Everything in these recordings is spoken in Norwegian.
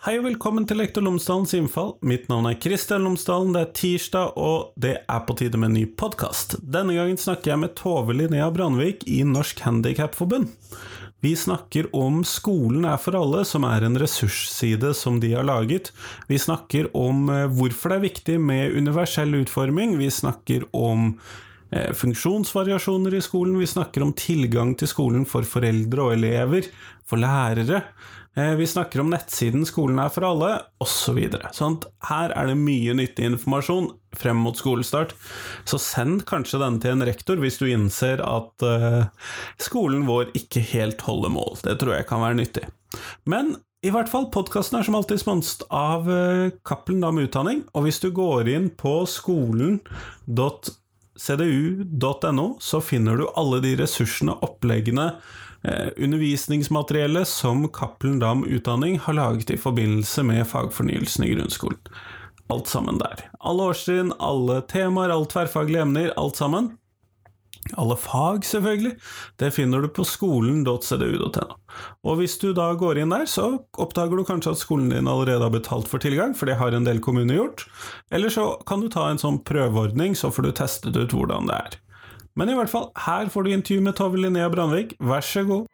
Hei og velkommen til Lektor Lomsdalens innfall. Mitt navn er Kristian Lomsdalen. Det er tirsdag, og det er på tide med en ny podkast. Denne gangen snakker jeg med Tove Linnea Brandvik i Norsk Handikapforbund. Vi snakker om Skolen er for alle, som er en ressursside som de har laget. Vi snakker om eh, hvorfor det er viktig med universell utforming. Vi snakker om eh, funksjonsvariasjoner i skolen. Vi snakker om tilgang til skolen for foreldre og elever, for lærere. Eh, vi snakker om nettsiden Skolen er for alle, osv. Sånn her er det mye nyttig informasjon frem mot skolestart, så send kanskje denne til en rektor hvis du innser at uh, skolen vår ikke helt holder mål. Det tror jeg kan være nyttig. Men i hvert fall, podkasten er som alltid sponset av uh, Cappelen Dam Utdanning, og hvis du går inn på skolen.cdu.no, så finner du alle de ressursene, oppleggene, Eh, undervisningsmateriellet som Cappelen Dam Utdanning har laget i forbindelse med fagfornyelsen i grunnskolen. Alt sammen der. Alle årstrinn, alle temaer, alle tverrfaglige emner, alt sammen. Alle fag, selvfølgelig. Det finner du på skolen.cdu.no. Og hvis du da går inn der, så oppdager du kanskje at skolen din allerede har betalt for tilgang, for det har en del kommuner gjort. Eller så kan du ta en sånn prøveordning, så får du testet ut hvordan det er. Men i hvert fall, her får du intervju med Tove Linnea Brandvik. Vær så god.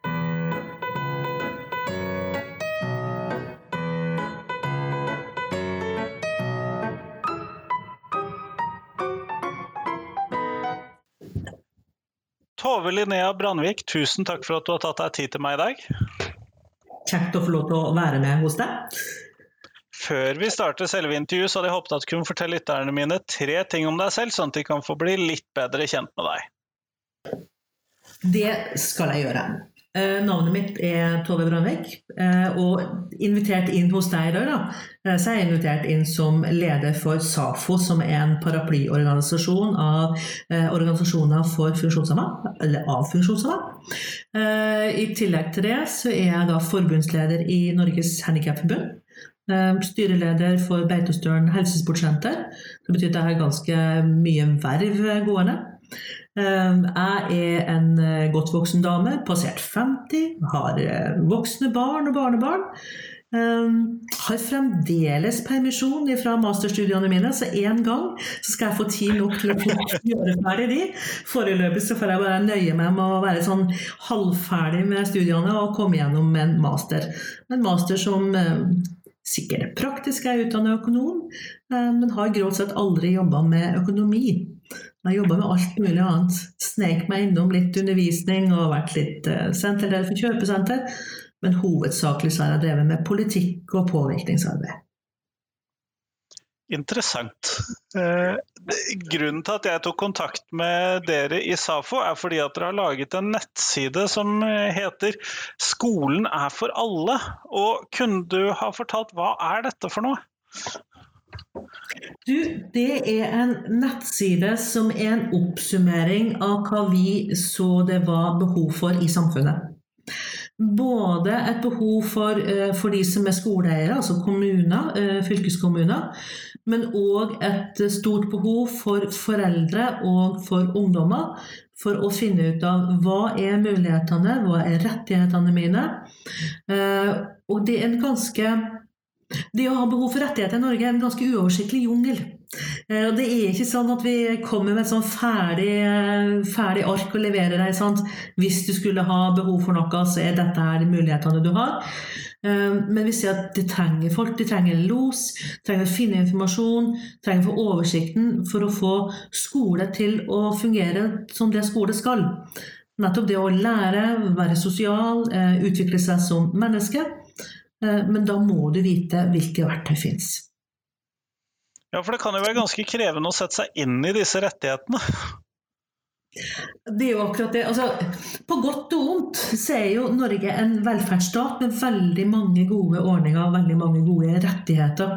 Tove Linnea Brandvik, tusen takk for at du har tatt deg tid til meg i dag. Kjekt å få lov til å være med hos deg. Før vi starter selve intervjuet, så hadde jeg håpet at du kunne fortelle lytterne mine tre ting om deg selv, sånn at de kan få bli litt bedre kjent med deg. Det skal jeg gjøre. Eh, navnet mitt er Tove Brandvik, eh, og invitert inn hos deg i dag, da, eh, så er jeg invitert inn som leder for SAFO, som er en paraplyorganisasjon av organisasjoner for funksjonshemmede, eller av funksjonshemmede. I tillegg til det så er jeg da forbundsleder i Norges Handikapforbund. Styreleder for Beitostølen helsesportsenter. Det betyr at jeg har ganske mye verv gående. Ehm, jeg er en eh, godt voksen dame, passert 50, har eh, voksne barn og barnebarn. Um, har fremdeles permisjon fra masterstudiene mine, så én gang så skal jeg få tid nok til å gjøre ferdig de. Foreløpig så får jeg bare nøye meg med å være sånn halvferdig med studiene og komme gjennom en master. En master som um, sikkert praktisk er utdannet økonom, eh, men har grovt sett aldri jobba med økonomi. Jeg jobba med alt mulig annet. Snek meg innom litt undervisning og vært litt senterdel for kjøpesenter. Men hovedsakelig så har jeg drevet med politikk og påvirkningsarbeid. Interessant. Eh, grunnen til at jeg tok kontakt med dere i SAFO, er fordi at dere har laget en nettside som heter 'Skolen er for alle'. Og kunne du ha fortalt hva er dette for noe? Du, det er en nettside som er en oppsummering av hva vi så det var behov for i samfunnet. Både et behov for, eh, for de som er skoleeiere, altså kommuner, eh, fylkeskommuner, men òg et stort behov for foreldre og for ungdommer for å finne ut av hva er mulighetene, hva er rettighetene mine. Eh, og det er en ganske Det å ha behov for rettigheter i Norge er en ganske uoversiktlig jungel. Eh, det er ikke sånn at vi kommer med et sånn ferdig, ferdig ark og leverer deg. Sant? Hvis du skulle ha behov for noe, så er dette her mulighetene du har. Ehm, men vi ser at de trenger folk. De trenger los, trenger å finne informasjon, trenger å få oversikten for å få skole til å fungere som det skole skal. Nettopp det å lære, være sosial, eh, utvikle seg som menneske. Eh, men da må du vite hvilke verktøy fins. Ja, for det kan jo være ganske krevende å sette seg inn i disse rettighetene. Det er jo akkurat det. Altså, på godt og vondt så er jo Norge en velferdsstat med veldig mange gode ordninger og veldig mange gode rettigheter.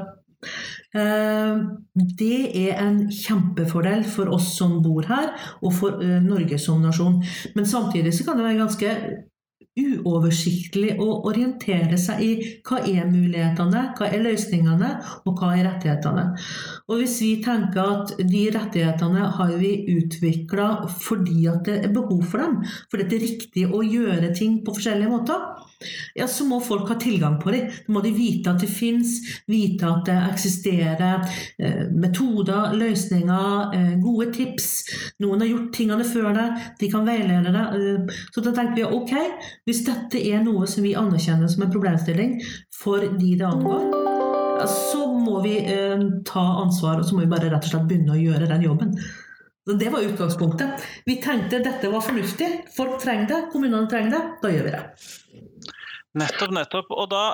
Eh, det er en kjempefordel for oss som bor her, og for eh, Norge som nasjon. Men samtidig så kan det være ganske uoversiktlig å orientere seg i hva er mulighetene, hva er løsningene, og hva er rettighetene. Og hvis vi tenker at de rettighetene har vi utvikla fordi at det er behov for dem, fordi det er riktig å gjøre ting på forskjellige måter, ja, så må folk ha tilgang på dem. Da må de vite at det fins, vite at det eksisterer eh, metoder, løsninger, eh, gode tips. Noen har gjort tingene før deg, de kan veilede deg. Eh, så da tenker vi ok, hvis dette er noe som vi anerkjenner som en problemstilling for de det angår, så må vi ta ansvar og så må vi bare rett og slett begynne å gjøre den jobben. Så Det var utgangspunktet. Vi tenkte dette var fornuftig, folk trenger det, kommunene trenger det, da gjør vi det. Nettopp, nettopp. Og da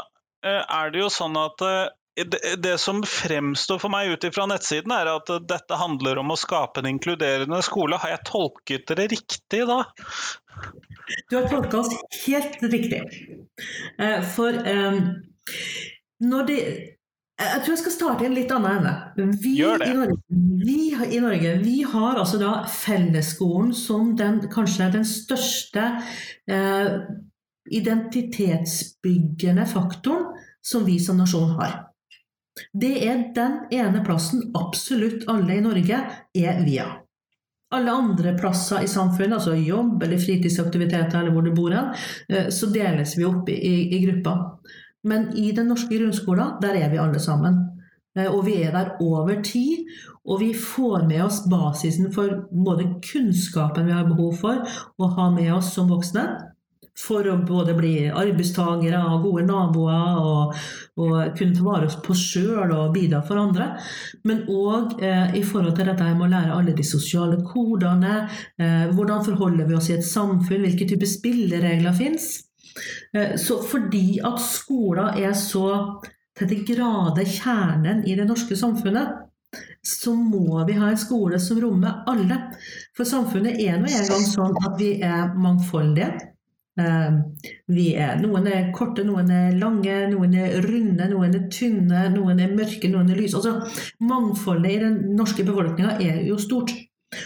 eh, er det jo sånn at eh, det, som fremstår for meg ut fra nettsiden, er at dette handler om å skape en inkluderende skole. Har jeg tolket dere riktig da? Du har tolka oss helt riktig. Eh, for når det jeg tror jeg skal starte i en litt annen ende. Vi Gjør det. I Norge, vi i Norge vi har altså da fellesskolen som den, kanskje den største eh, identitetsbyggende faktoren som vi som nasjon har. Det er den ene plassen absolutt alle i Norge er via. Alle andre plasser i samfunnet, altså jobb eller fritidsaktiviteter eller hvor du bor hen, eh, så deles vi opp i, i grupper. Men i den norske grunnskolen, der er vi alle sammen. Eh, og vi er der over tid. Og vi får med oss basisen for både kunnskapen vi har behov for å ha med oss som voksne. For å både bli arbeidstagere og gode naboer og, og kunne ta vare på oss sjøl og bidra for andre. Men òg eh, i forhold til dette med å lære alle de sosiale kodene. Eh, hvordan forholder vi oss i et samfunn? Hvilke typer spilleregler fins? Eh, så fordi at skolen er så til de grader kjernen i det norske samfunnet, så må vi ha en skole som rommer alle. For samfunnet er nå engang sånn at vi er mangfoldige. Eh, vi er, noen er korte, noen er lange, noen er runde, noen er tynne, noen er mørke, noen er lyse. Altså, mangfoldet i den norske befolkninga er jo stort.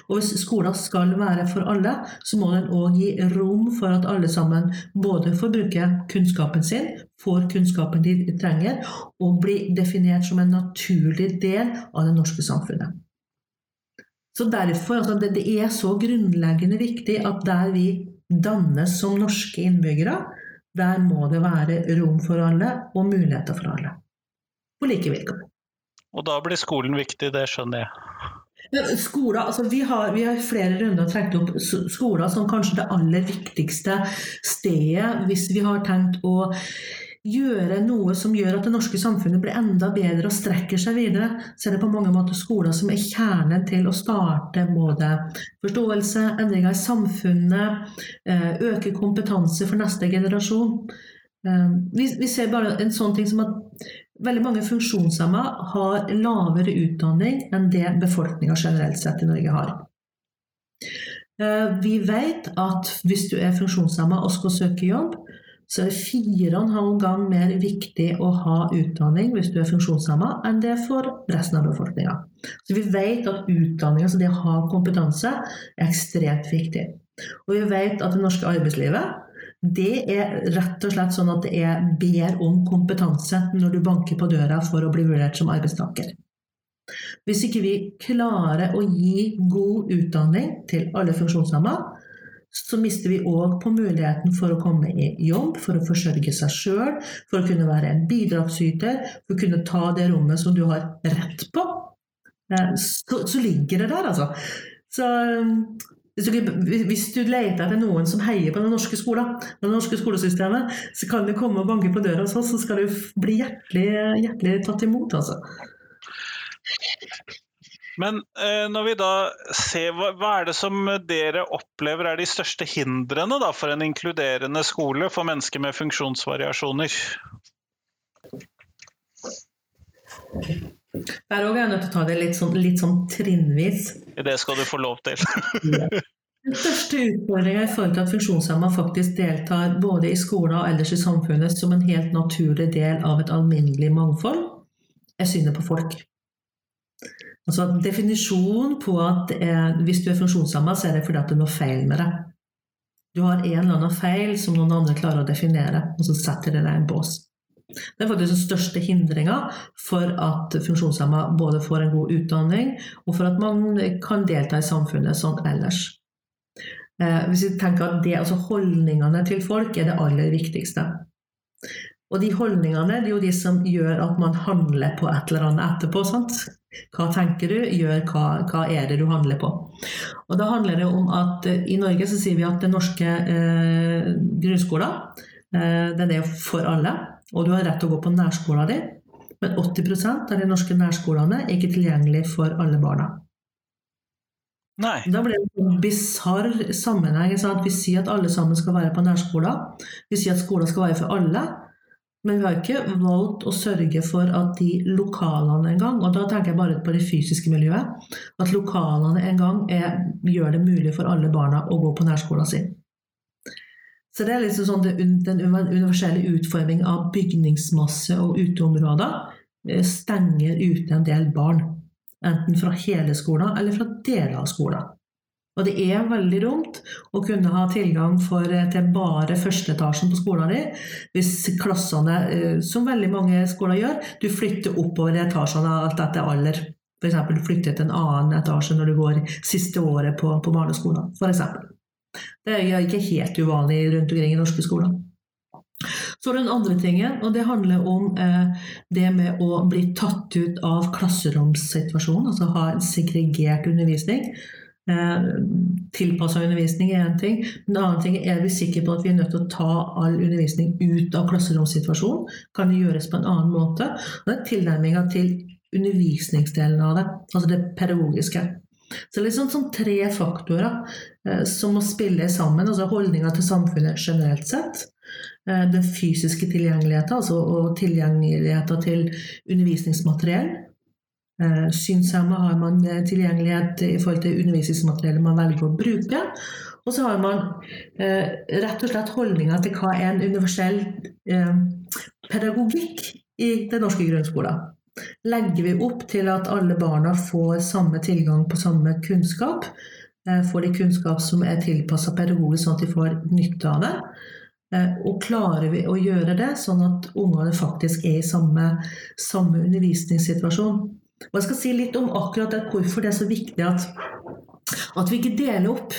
Og hvis skolen skal være for alle, så må den òg gi rom for at alle sammen både får bruke kunnskapen sin, får kunnskapen de trenger, og blir definert som en naturlig del av det norske samfunnet. Så derfor, altså, det, det er så grunnleggende viktig at der vi dannes som norske innbyggere, der må det være rom for alle og muligheter for alle. På like vilkår. Og da blir skolen viktig, det skjønner jeg. Skoler, altså vi, har, vi har flere runder trukket opp skoler som kanskje det aller viktigste stedet hvis vi har tenkt å gjøre noe som gjør at det norske samfunnet blir enda bedre og strekker seg videre, så er det på mange måter skoler som er kjernen til å starte både forståelse, endringer i samfunnet, eh, øke kompetanse for neste generasjon. Eh, vi, vi ser bare en sånn ting som at Veldig mange funksjonshemma har lavere utdanning enn det befolkninga generelt sett i Norge har. Eh, vi vet at hvis du er funksjonshemma og skal søke jobb, så er det fire og en halv gang mer viktig å ha utdanning hvis du er funksjonshemma, enn det for resten av befolkninga. Så vi vet at utdanning, altså det å ha kompetanse, er ekstremt viktig. Og vi vet at det norske arbeidslivet det er rett og slett sånn at det er ber om kompetanse når du banker på døra for å bli vurdert som arbeidstaker. Hvis ikke vi klarer å gi god utdanning til alle funksjonshemma, så mister vi òg på muligheten for å komme i jobb, for å forsørge seg sjøl, for å kunne være en bidragsyter, for å kunne ta det rommet som du har rett på. Eh, så, så ligger det der, altså. Så hvis du, hvis du, leter etter noen som heier på den norske skolen, det norske skolesystemet, så kan du komme og banke på døra hos oss, så skal du bli hjertelig, hjertelig tatt imot. Altså. Men eh, når vi da ser, hva, er det som dere opplever er de største hindrene da, for en inkluderende skole for mennesker med funksjonsvariasjoner? Der òg er jeg nødt til å ta det litt sånn, litt sånn trinnvis. Det skal du få lov til. Den største utfordringa i forhold til at funksjonshemma faktisk deltar både i skolen og ellers i samfunnet som en helt naturlig del av et alminnelig mangfold, er synet på folk. Altså Definisjonen på at eh, hvis du er funksjonshemma, så er det fordi at det er noe feil med deg. Du har en eller annen feil som noen andre klarer å definere, og så setter det deg i en bås. Det er faktisk den største hindringa for at funksjonshemma både får en god utdanning, og for at man kan delta i samfunnet sånn ellers. Eh, hvis vi tenker at det, altså Holdningene til folk er det aller viktigste. Og de holdningene det er jo de som gjør at man handler på et eller annet etterpå. sant? Hva tenker du, gjør hva, hva er det du handler på. Og da handler det om at eh, I Norge så sier vi at den norske eh, grunnskolen eh, den er for alle, og du har rett til å gå på nærskolen din. Men 80% av de norske nærskolene er ikke tilgjengelig for alle barna. Nei. Da blir det en bisarr sammenheng. Sant? Vi sier at alle sammen skal være på nærskolen. Vi sier at skolen skal være for alle. Men vi har ikke valgt å sørge for at de lokalene en gang, og da tenker jeg bare på det fysiske miljøet, at lokalene en gang er, gjør det mulig for alle barna å gå på nærskolen sin. Så det er liksom sånn Den universelle utforming av bygningsmasse og uteområder eh, stenger ute en del barn. Enten fra hele skolen eller fra deler av skolen. Og det er veldig dumt å kunne ha tilgang for, eh, til bare førsteetasjen på skolen din, hvis klassene, eh, som veldig mange skoler gjør, du flytter oppover etasjene alt etter alder. F.eks. du flytter til en annen etasje når du går siste året på, på barneskolen. For eksempel. Det er ikke helt uvanlig rundt omkring i norske skoler. Så den andre tingen, og det handler om eh, det med å bli tatt ut av klasseromssituasjonen, altså ha en segregert undervisning. Eh, Tilpassa undervisning er én ting. En annen ting er vi sikre på at vi er nødt til å ta all undervisning ut av klasseromssituasjonen. Kan det gjøres på en annen måte? Og det er tilnærminga til undervisningsdelen av det, altså det pedagogiske. Så er sånn, tre faktorer eh, som må spille sammen. altså Holdninga til samfunnet generelt sett. Eh, den fysiske tilgjengeligheten, altså og tilgjengeligheten til undervisningsmateriell. Eh, Synshemma har man eh, tilgjengelighet i forhold til undervisningsmateriellet man velger å bruke. Og så har man rett og slett holdninga til hva er en universell pedagogikk i den norske grunnskolen. Legger vi opp til at alle barna får samme tilgang på samme kunnskap, eh, får de kunnskap som er tilpassa pedagogisk, sånn at de får nytte av det? Eh, og klarer vi å gjøre det sånn at ungene faktisk er i samme, samme undervisningssituasjon? Og jeg skal si litt om akkurat det, hvorfor det er så viktig at, at vi ikke deler opp.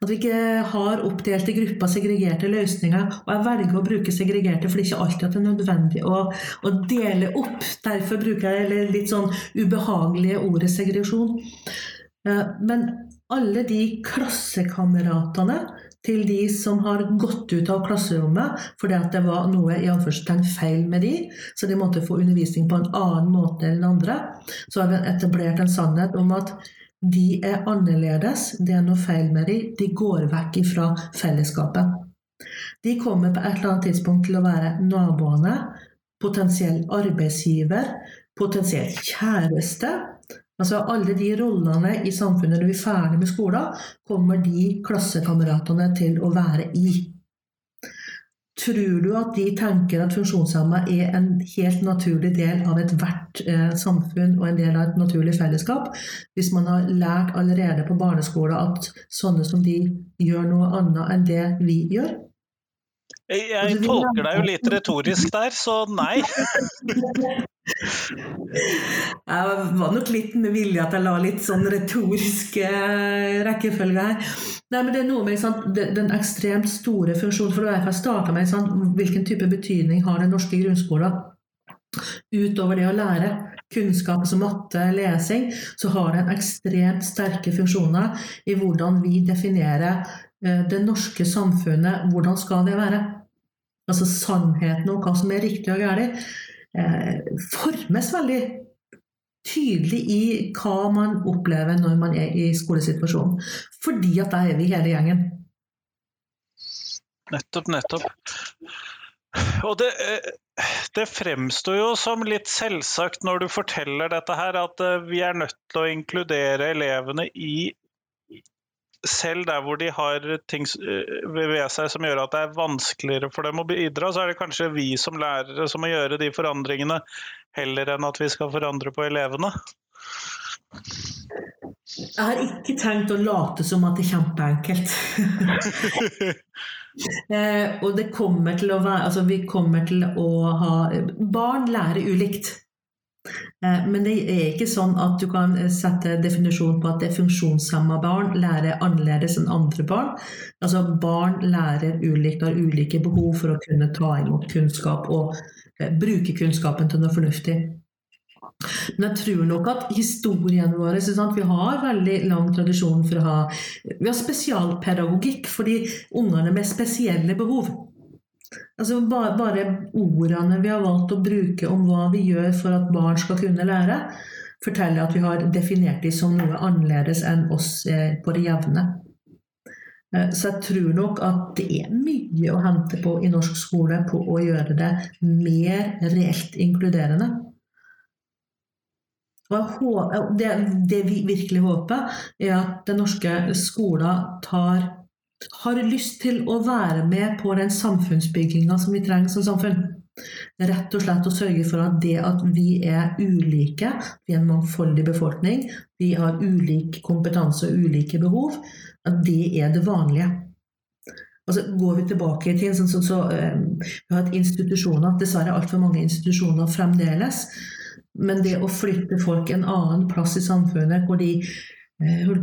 At vi ikke har oppdelte grupper, segregerte løsninger. Og jeg velger å bruke segregerte, for det er ikke alltid at det er nødvendig å, å dele opp. Derfor bruker jeg litt sånn ubehagelige ordet segregasjon. Eh, men alle de klassekameratene til de som har gått ut av klasserommet fordi at det var noe i feil med de, så de måtte få undervisning på en annen måte enn andre. Så har vi etablert en sannhet om at de er annerledes, det er noe feil med de, de går vekk fra fellesskapet. De kommer på et eller annet tidspunkt til å være naboene, potensiell arbeidsgiver, potensiell kjæreste, Altså Alle de rollene i samfunnet når vi er ferdig med skolen, kommer de klassekameratene til å være i. Tror du at de tenker at funksjonshemma er en helt naturlig del av ethvert eh, samfunn og en del av et naturlig fellesskap, hvis man har lært allerede på barneskolen at sånne som de gjør noe annet enn det vi gjør? Jeg, jeg tolker deg jo litt retorisk der, så nei. Jeg var nok litt med vilje at jeg la litt sånn retorisk eh, rekkefølge her. Nei, men det er noe med sant, den ekstremt store funksjonen. For jeg starta med sant, hvilken type betydning har den norske grunnskolen? Utover det å lære kunnskap som matte, lesing, så har den ekstremt sterke funksjoner i hvordan vi definerer eh, det norske samfunnet. Hvordan skal det være? Altså sannheten om hva som er riktig og galt Eh, formes veldig tydelig i hva man opplever når man er i skolesituasjonen. Fordi at der er vi hele gjengen. Nettopp, nettopp. Og det, eh, det, fremstår jo som litt selvsagt når du forteller dette her, at eh, vi er nødt til å inkludere elevene i selv der hvor de har ting eh, ved seg som gjør at det er vanskeligere for dem å bidra, så er det kanskje vi som lærere som må gjøre de forandringene, heller enn at vi skal forandre på elevene. Jeg har ikke tenkt å late som at det er kjempeenkelt. eh, og det kommer til å være Altså, vi kommer til å ha Barn lærer ulikt. Eh, men det er ikke sånn at du kan sette definisjon på at det funksjonshemma barn lærer annerledes enn andre barn. Altså Barn lærer ulikt, har ulike behov for å kunne ta imot kunnskap og eh, bruke kunnskapen til noe fornuftig. Men jeg tror nok at historien vår Vi har veldig lang tradisjon for å ha Vi har spesialpedagogikk for de ungene med spesielle behov. Altså bare, bare, ordene vi har valgt å bruke om hva vi gjør for at barn skal kunne lære, forteller at vi har definert dem som noe annerledes enn oss eh, på det jevne. Eh, så jeg tror nok at det er mye å hente på i norsk skole på å gjøre det mer reelt inkluderende. Og det, det vi virkelig håper, er at den norske skolen tar har lyst til å være med på den samfunnsbygginga som vi trenger som samfunn. Rett og slett å sørge for at det at vi er ulike, vi er en mangfoldig befolkning, vi har ulik kompetanse og ulike behov, at det er det vanlige. Altså, går vi tilbake i tid, så, så, uh, Vi har hatt institusjoner, dessverre altfor mange institusjoner fremdeles. Men det å flytte folk en annen plass i samfunnet hvor de Eh,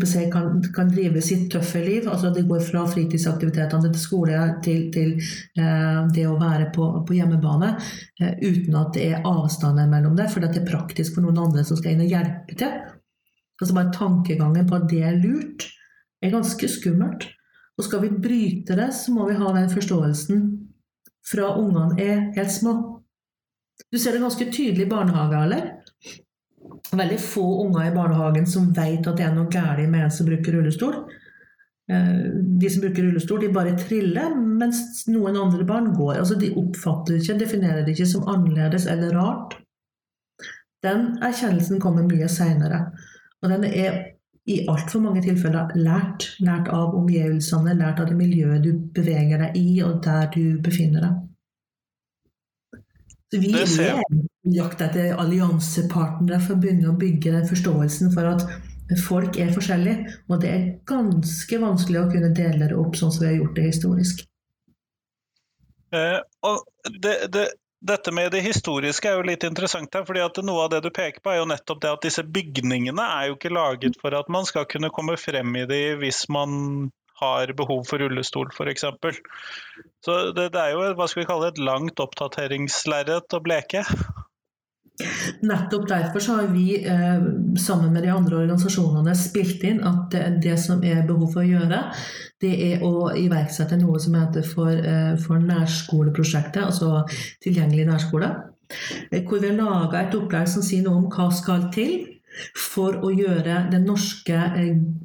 si, kan, kan, drive sitt tøffe liv. altså Det går fra fritidsaktivitetene til skole til, til eh, det å være på, på hjemmebane eh, uten at det er avstander mellom det, for det er praktisk for noen andre som skal inn og hjelpe til. Altså bare Tankegangen på at det er lurt, er ganske skummelt. Og skal vi bryte det, så må vi ha den forståelsen fra ungene er helt små. Du ser det ganske tydelig i barnehagealder veldig få unger i barnehagen som vet at det er noe galt med en som bruker rullestol. Eh, de som bruker rullestol, de bare triller, mens noen andre barn går. Altså, de oppfatter det ikke, definerer det ikke som annerledes eller rart. Den erkjennelsen kommer mye seinere. Og den er i altfor mange tilfeller lært. Lært av omgivelsene, lært av det miljøet du beveger deg i, og der du befinner deg. Så vi er jakt etter alliansepartnere for å begynne å bygge den forståelsen for at folk er forskjellige, og det er ganske vanskelig å kunne dele det opp sånn som vi har gjort det historisk. Eh, og det, det, dette med det historiske er jo litt interessant her, fordi at noe av det du peker på er jo nettopp det at disse bygningene er jo ikke laget for at man skal kunne komme frem i de hvis man har behov for rullestol, f.eks. Så det, det, er jo hva skal vi kalle et langt oppdateringslerret å bleke. Nettopp derfor har vi eh, sammen med de andre organisasjonene spilt inn at det, som er behov for å gjøre, det er å iverksette noe som heter for, eh, for nærskoleprosjektet, altså tilgjengelig nærskole. Eh, hvor vi har laga et opplegg som sier noe om hva skal til for å gjøre den norske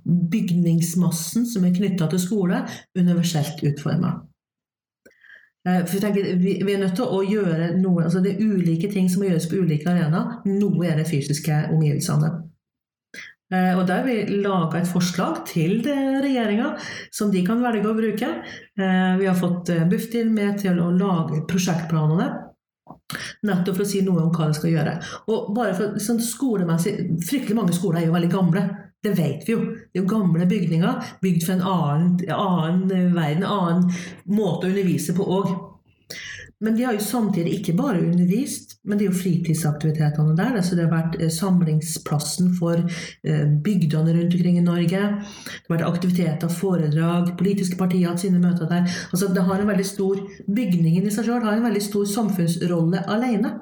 bygningsmassen som er knytta til skole, universelt utforma. Eh, for jeg tenker, vi, er nødt til å gjøre noe, altså Det er ulike ting som må gjøres på ulike arenaer. Noe er de fysiske omgivelsene. Eh, og Der har vi laga et forslag til regjeringa som de kan velge å bruke. Vi har fått Bufdir med til å lage prosjektplanene Nettopp for å si noe om hva de skal gjøre. Og bare for sånn skolemessig, Fryktelig mange skoler er jo veldig gamle. Det vet vi jo. Det er jo gamle bygninger bygd for en annen, annen verden, en annen måte å undervise på òg. Men de har jo samtidig ikke bare undervist, men det er jo fritidsaktivitetene der. Altså det har vært eh, samlingsplassen for eh, bygdene rundt omkring i Norge. Det har vært aktiviteter, foredrag, politiske partier hatt sine møter der. Altså det har en veldig stor, Bygningen i seg selv har en veldig stor samfunnsrolle alene.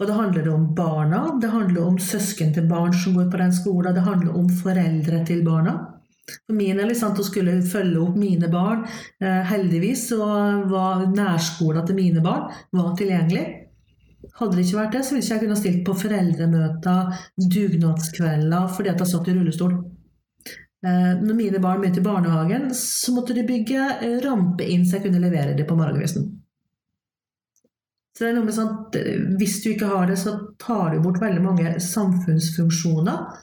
Og det handler om barna, det handler om søsken til barn som går på den skolen, det handler om foreldre til barna. For min del sant, å skulle følge opp mine barn. Eh, heldigvis så var nærskolen til mine barn var tilgjengelig. Hadde det ikke vært det, så ville ikke jeg kunne stilt på foreldremøter, dugnadskvelder, fordi at jeg satt i rullestol. Eh, når mine barn begynte i barnehagen, så måtte de bygge rampe inn så jeg kunne levere dem på morgenkvisten. Så det er noe med sånn eh, Hvis du ikke har det, så tar du bort veldig mange samfunnsfunksjoner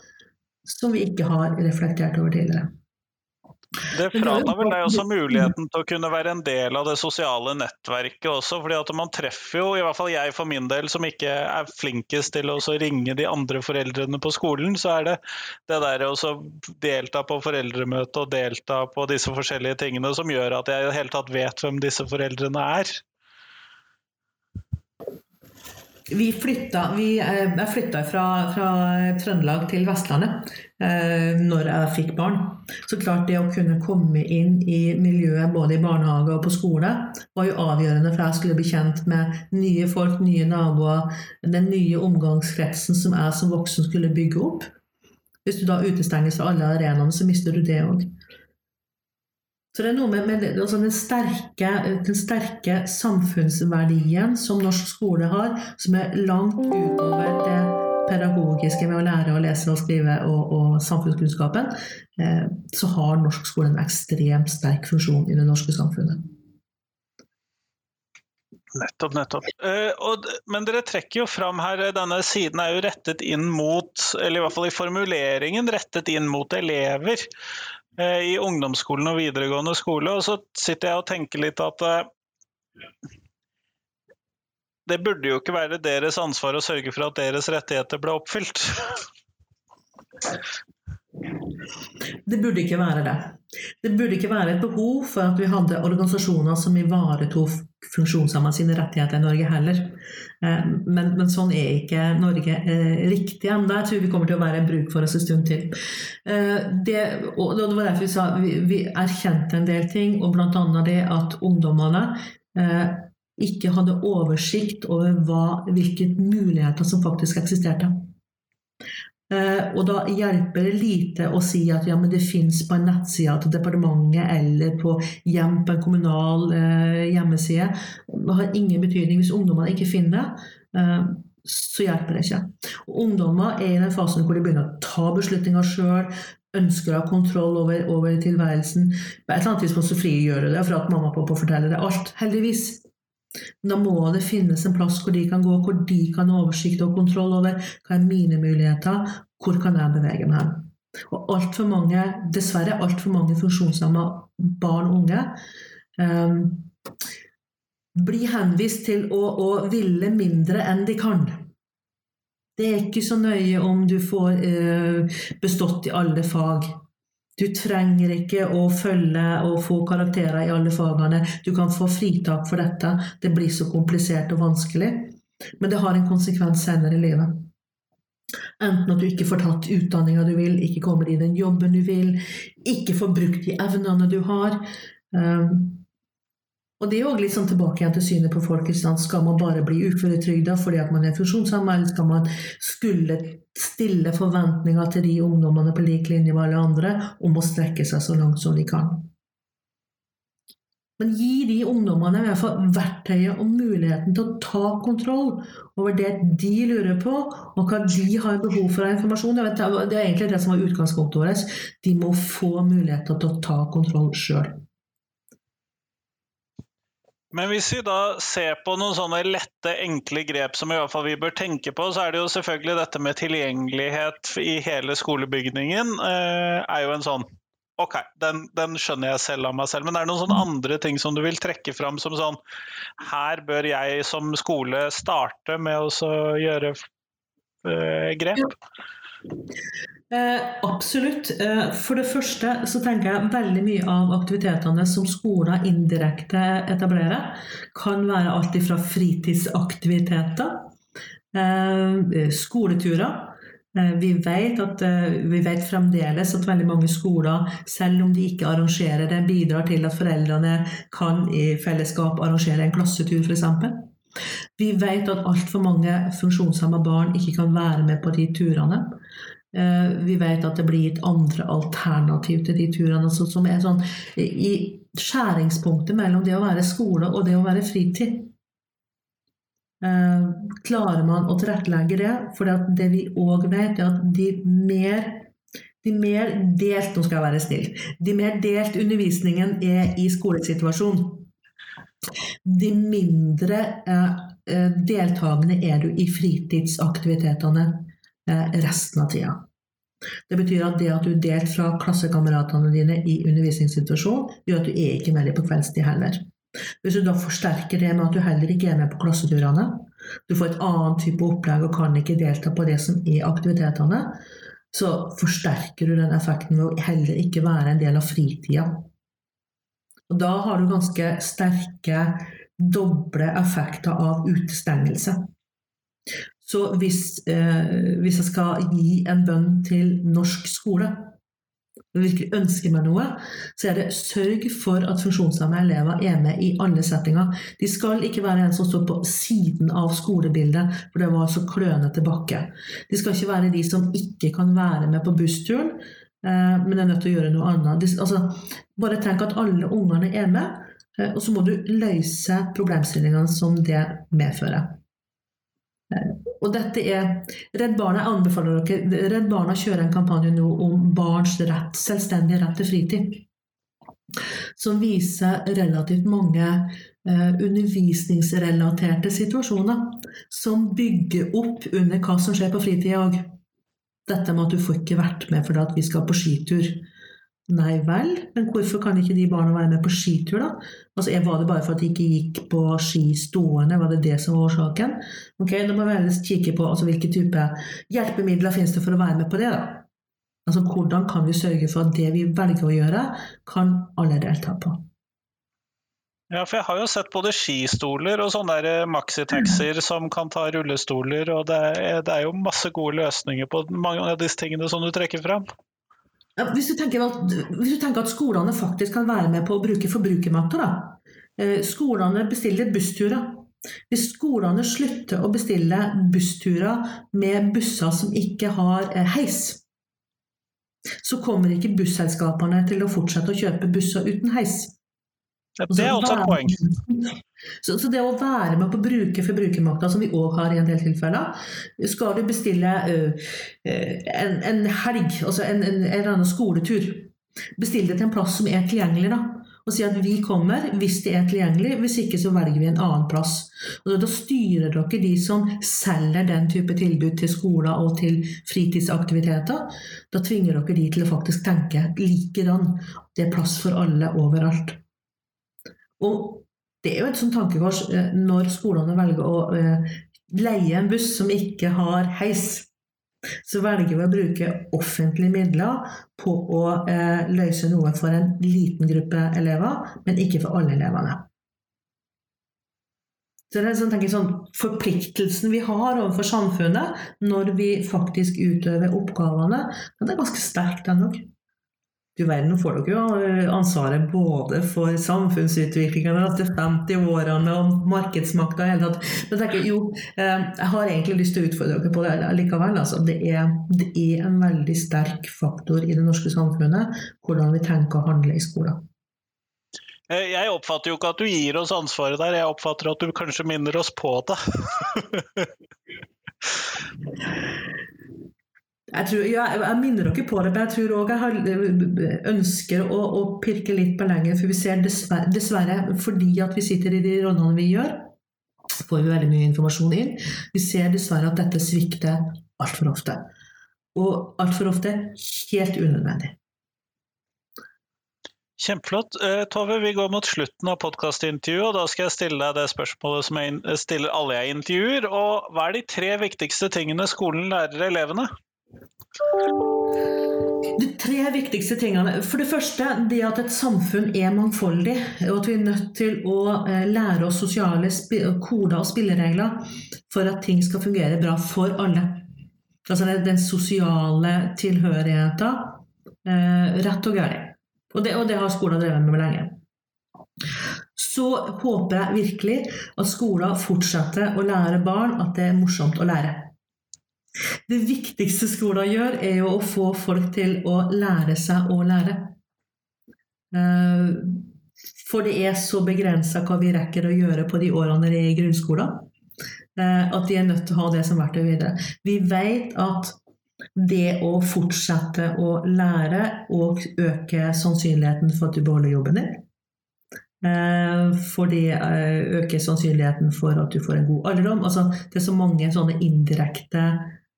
som vi ikke har reflektert over tidligere. Det fratar vel deg også muligheten til å kunne være en del av det sosiale nettverket også. fordi at man treffer jo, i hvert fall jeg for min del, som ikke er flinkest til å ringe de andre foreldrene på skolen, så er det det der å delta på foreldremøte og delta på disse forskjellige tingene som gjør at jeg i det hele tatt vet hvem disse foreldrene er. Vi flytta, vi, eh, jeg flytta fra, fra, Trøndelag til Vestlandet eh, når jeg fikk barn. Så klart det å kunne komme inn i miljøet både i barnehage og på skole var jo avgjørende for jeg skulle bli kjent med nye folk, nye naboer, den nye omgangskretsen som jeg som voksen skulle bygge opp. Hvis du da utestenges fra alle arenaene, så mister du det òg. Så det er noe med, med altså den, sterke, den, sterke, samfunnsverdien som norsk skole har, som er langt utover det pedagogiske med å lære å lese og skrive og, og samfunnskunnskapen, eh, så har norsk skole en ekstremt sterk funksjon i det norske samfunnet. Nettopp, nettopp. Uh, og, men dere trekker jo fram her, denne siden er jo rettet inn mot, eller i hvert fall i formuleringen rettet inn mot elever. Eh, i ungdomsskolen og videregående skole. Og så sitter jeg og tenker litt at eh, det burde jo ikke være deres ansvar å sørge for at deres rettigheter ble oppfylt. Det burde ikke være det. Det burde ikke være et behov for at vi hadde organisasjoner som ivaretok funksjonshemmede sine rettigheter i Norge heller. Eh, men, men, sånn er ikke Norge eh, riktig ennå. Jeg tror vi kommer til å være en bruk for oss en stund til. Eh, det, og det var derfor vi sa vi, vi erkjente en del ting, og bl.a. det at ungdommene ikke hadde oversikt over hva, hvilke muligheter som faktisk eksisterte. Eh, og da hjelper det lite å si at ja, det fins på en nettside til departementet eller på hjem på en kommunal eh, hjemmeside. Det har ingen betydning hvis ungdommene ikke finner det. Eh, så hjelper det ikke. Og ungdommer er i den fasen hvor de begynner å ta beslutninger sjøl, ønsker å ha kontroll over, over, tilværelsen. På et eller annet tidspunkt så frigjør det for at mamma og pappa forteller det alt, heldigvis. Da må det finnes en plass hvor de kan gå, hvor de kan ha oversikt og kontroll over hva er mine muligheter, hvor kan jeg bevege meg hen. Og altfor mange, dessverre altfor mange funksjonshemma barn og unge um, blir henvist til å, å ville mindre enn de kan. Det er ikke så nøye om du får uh, bestått i alle fag. Du trenger ikke å følge og få karakterer i alle fagene. Du kan få fritak for dette. Det blir så komplisert og vanskelig. Men det har en konsekvens senere i livet. Enten at du ikke får tatt utdanninga du vil, ikke kommer i den jobben du vil, ikke får brukt de evnene du har. Um, og det er òg litt sånn tilbake igjen til synet på folk. Skal man bare bli uføretrygda fordi at man er funksjonshemma, eller skal man skulle stille forventninger til de ungdommene på lik linje med alle andre om å strekke seg så langt som de kan? Men gi de ungdommene i hvert fall verktøyet og muligheten til å ta kontroll over det de lurer på, og hva de har behov for av informasjon. det er egentlig det som var utgangspunktet vårt. De må få muligheter til å ta kontroll sjøl. Men hvis vi da ser på noen sånne lette, enkle grep som i hvert fall vi bør tenke på, så er det jo selvfølgelig dette med tilgjengelighet i hele skolebygningen. Eh, er jo en sånn Ok, den, den, skjønner jeg selv av meg selv, men er det noen sånne andre ting som du vil trekke fram som sånn Her bør jeg som skole starte med å gjøre eh, grep? Eh, absolutt. Eh, for det første så tenker jeg veldig mye av aktivitetene som skoler indirekte etablerer, kan være alt fra fritidsaktiviteter, eh, skoleturer. Eh, vi vet, at, eh, vi vet fremdeles at veldig mange skoler, selv om de ikke arrangerer det, bidrar til at foreldrene kan i fellesskap arrangere en klassetur, f.eks. Vi vet at altfor mange funksjonshemma barn ikke kan være med på de turene. Eh, vi vet at det blir gitt andre alternativ til de turene, altså, som er sånn i skjæringspunktet mellom det å være skole og det å være fritid. Eh, klarer man å tilrettelegge det? For det vi òg vet, er at de mer, de mer delt Nå skal jeg være snill. De mer delt undervisningen er i skolesituasjonen, de mindre eh, deltakende er du i fritidsaktivitetene resten av tida. Det betyr at det at du er delt fra klassekameratene dine i undervisningssituasjonen, gjør at du er ikke med dem på kveldstid heller. Hvis du da forsterker det med at du heller ikke er med på klasseturene, du får et annet type opplegg og kan ikke delta på det som er aktivitetene, så forsterker du den effekten ved å heller ikke være en del av fritida. Og da har du ganske sterke doble effekter av utestengelse. Så hvis, eh, hvis jeg skal gi en bønn til norsk skole, og virkelig ønsker meg noe, så er det sørg for at funksjonshemmede elever er med i alle settinger. De skal ikke være en som står på siden av skolebildet, for det var så klønete bakke. De skal ikke være de som ikke kan være med på bussturen, eh, men er nødt til å gjøre noe annet. De, altså, bare tenk at alle ungene er med, eh, og så må du løse problemstillingene som det medfører. Og dette er Redd Barna anbefaler dere Redd Barna kjører en kampanje nå om barns rett, selvstendig rett til fritid. Som viser relativt mange eh, undervisningsrelaterte situasjoner som bygger opp under hva som skjer på fritida òg. Dette med at du får ikke vært med fordi vi skal på skitur. Nei vel, men hvorfor kan ikke de barna være med på skitur, da? Altså, Var det bare for at de ikke gikk på ski stående, var det det som var årsaken? Ok, Da må vi kikke på altså, hvilke type hjelpemidler finnes det for å være med på det. da? Altså, Hvordan kan vi sørge for at det vi velger å gjøre, kan alle delta på? Ja, for jeg har jo sett både skistoler og sånne der maxitaxier som kan ta rullestoler, og det er, det er jo masse gode løsninger på mange av disse tingene som du trekker fram. Hvis du, at, hvis du, tenker at, skolene faktisk kan være med på å bruke forbrukermakta, da. Eh, skolene bestiller bussturer. Hvis skolene slutter å bestille bussturer med busser som ikke har eh, heis, så kommer ikke busselskapene til å fortsette å kjøpe busser uten heis. Det er også et poeng. Så, så, det å være med på å bruke forbrukermakta, som vi òg har i en del tilfeller Skal du bestille uh, en, en, helg, altså en, en, en, eller annen skoletur, bestill det til en plass som er tilgjengelig. da, og si at vi kommer hvis det er tilgjengelig, hvis ikke så velger vi en annen plass. Og Da styrer dere de som selger den type tilbud til skoler og til fritidsaktiviteter. Da tvinger dere de til å faktisk tenke likedan. Det er plass for alle overalt. Og det er jo et sånt tankekors eh, når skolene velger å eh, leie en buss som ikke har heis. Så velger vi å bruke offentlige midler på å eh, løse noe for en liten gruppe elever, men ikke for alle elevene. Så det er sånn, tenker, sånn, Forpliktelsen vi har overfor samfunnet når vi faktisk utøver oppgavene, den er ganske sterk, den òg. Du verden, får dere jo eh, ansvaret både for samfunnsutviklingen de 50 årene og markedsmakta i hele tatt. Men jeg tenker, jo, eh, jeg har egentlig lyst til å utfordre dere på det likevel. Altså, det, er, det er en veldig sterk faktor i det norske samfunnet hvordan vi tenker å handle i skolen. Eh, jeg oppfatter jo ikke at du gir oss ansvaret der, jeg oppfatter at du kanskje minner oss på det. Jeg, tror, ja, jeg, minner dere på det, men jeg tror òg jeg ønsker å, å, pirke litt på lenger. For vi ser dessverre, dessverre, fordi at vi sitter i de rollene vi gjør, får vi veldig mye informasjon inn. Vi ser dessverre at dette svikter altfor ofte. Og altfor ofte helt unødvendig. Kjempeflott. Eh, Tove, vi går mot slutten av podkastintervjuet, og da skal jeg stille deg det spørsmålet som jeg stiller alle jeg intervjuer. Og hva er de tre viktigste tingene skolen lærer elevene? De tre viktigste tingene. For det første det at et samfunn er mangfoldig, og at vi er nødt til å eh, lære oss sosiale koder og spilleregler for at ting skal fungere bra for alle. Altså den sosiale tilhørigheten, eh, rett og galt. Og det, og det har skolen drevet med lenge. Så håper jeg virkelig at skolen fortsetter å lære barn at det er morsomt å lære. Det viktigste skolen gjør, er jo å få folk til å lære seg å lære. Eh, for det er så begrensa hva vi rekker å gjøre på de årene de er i grunnskolen, eh, at de er nødt til å ha det som verktøy videre. Vi vet at det å fortsette å lære og øke sannsynligheten for at du beholder jobben din, eh, for det øker sannsynligheten for at du får en god alderdom. Altså, det er så mange sånne indirekte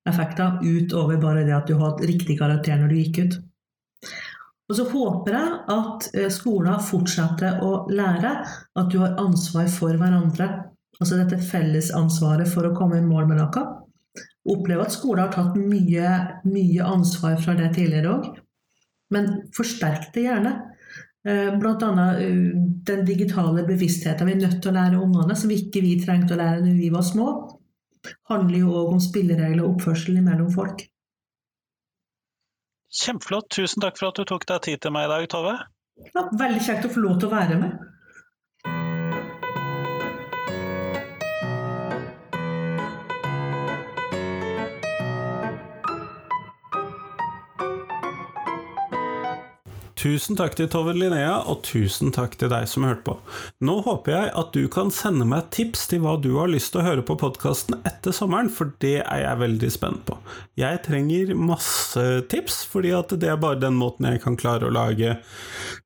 effekter utover bare det at du hadde riktig karakter når du gikk ut. Og så håper jeg at eh, skolen fortsetter å lære at du har ansvar for hverandre. Altså dette fellesansvaret for å komme i mål med noe. Opplever at skolen har tatt mye, mye ansvar fra det tidligere òg, men forsterk det gjerne. Bl.a. blant annet eh, den digitale bevisstheten vi er nødt til å lære ungene, som ikke vi trengte å lære når vi var små. Handler jo òg om spilleregler og oppførsel mellom folk. Kjempeflott. Tusen takk for at du tok deg tid til meg i dag, Tove. Ja, veldig kjekt å få lov til å være med. Tusen takk til Tove Linnea, og tusen takk til deg som hørte på. Nå håper jeg at du kan sende meg tips til hva du har lyst til å høre på podkasten etter sommeren, for det er jeg veldig spent på. Jeg trenger masse tips, fordi at det er bare den måten jeg kan klare å lage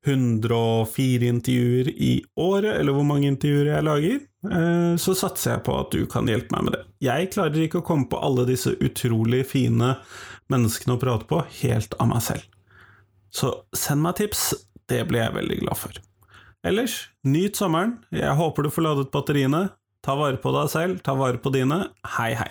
104 intervjuer i året, eller hvor mange intervjuer jeg lager. Eh, så satser jeg på at du kan hjelpe meg med det. Jeg klarer ikke å komme på alle disse utrolig fine menneskene å prate på helt av meg selv. Så send meg tips, det blir jeg veldig glad for. Ellers, nyt sommeren, jeg håper du får ladet batteriene. Ta vare på deg selv, ta vare på dine. Hei, hei.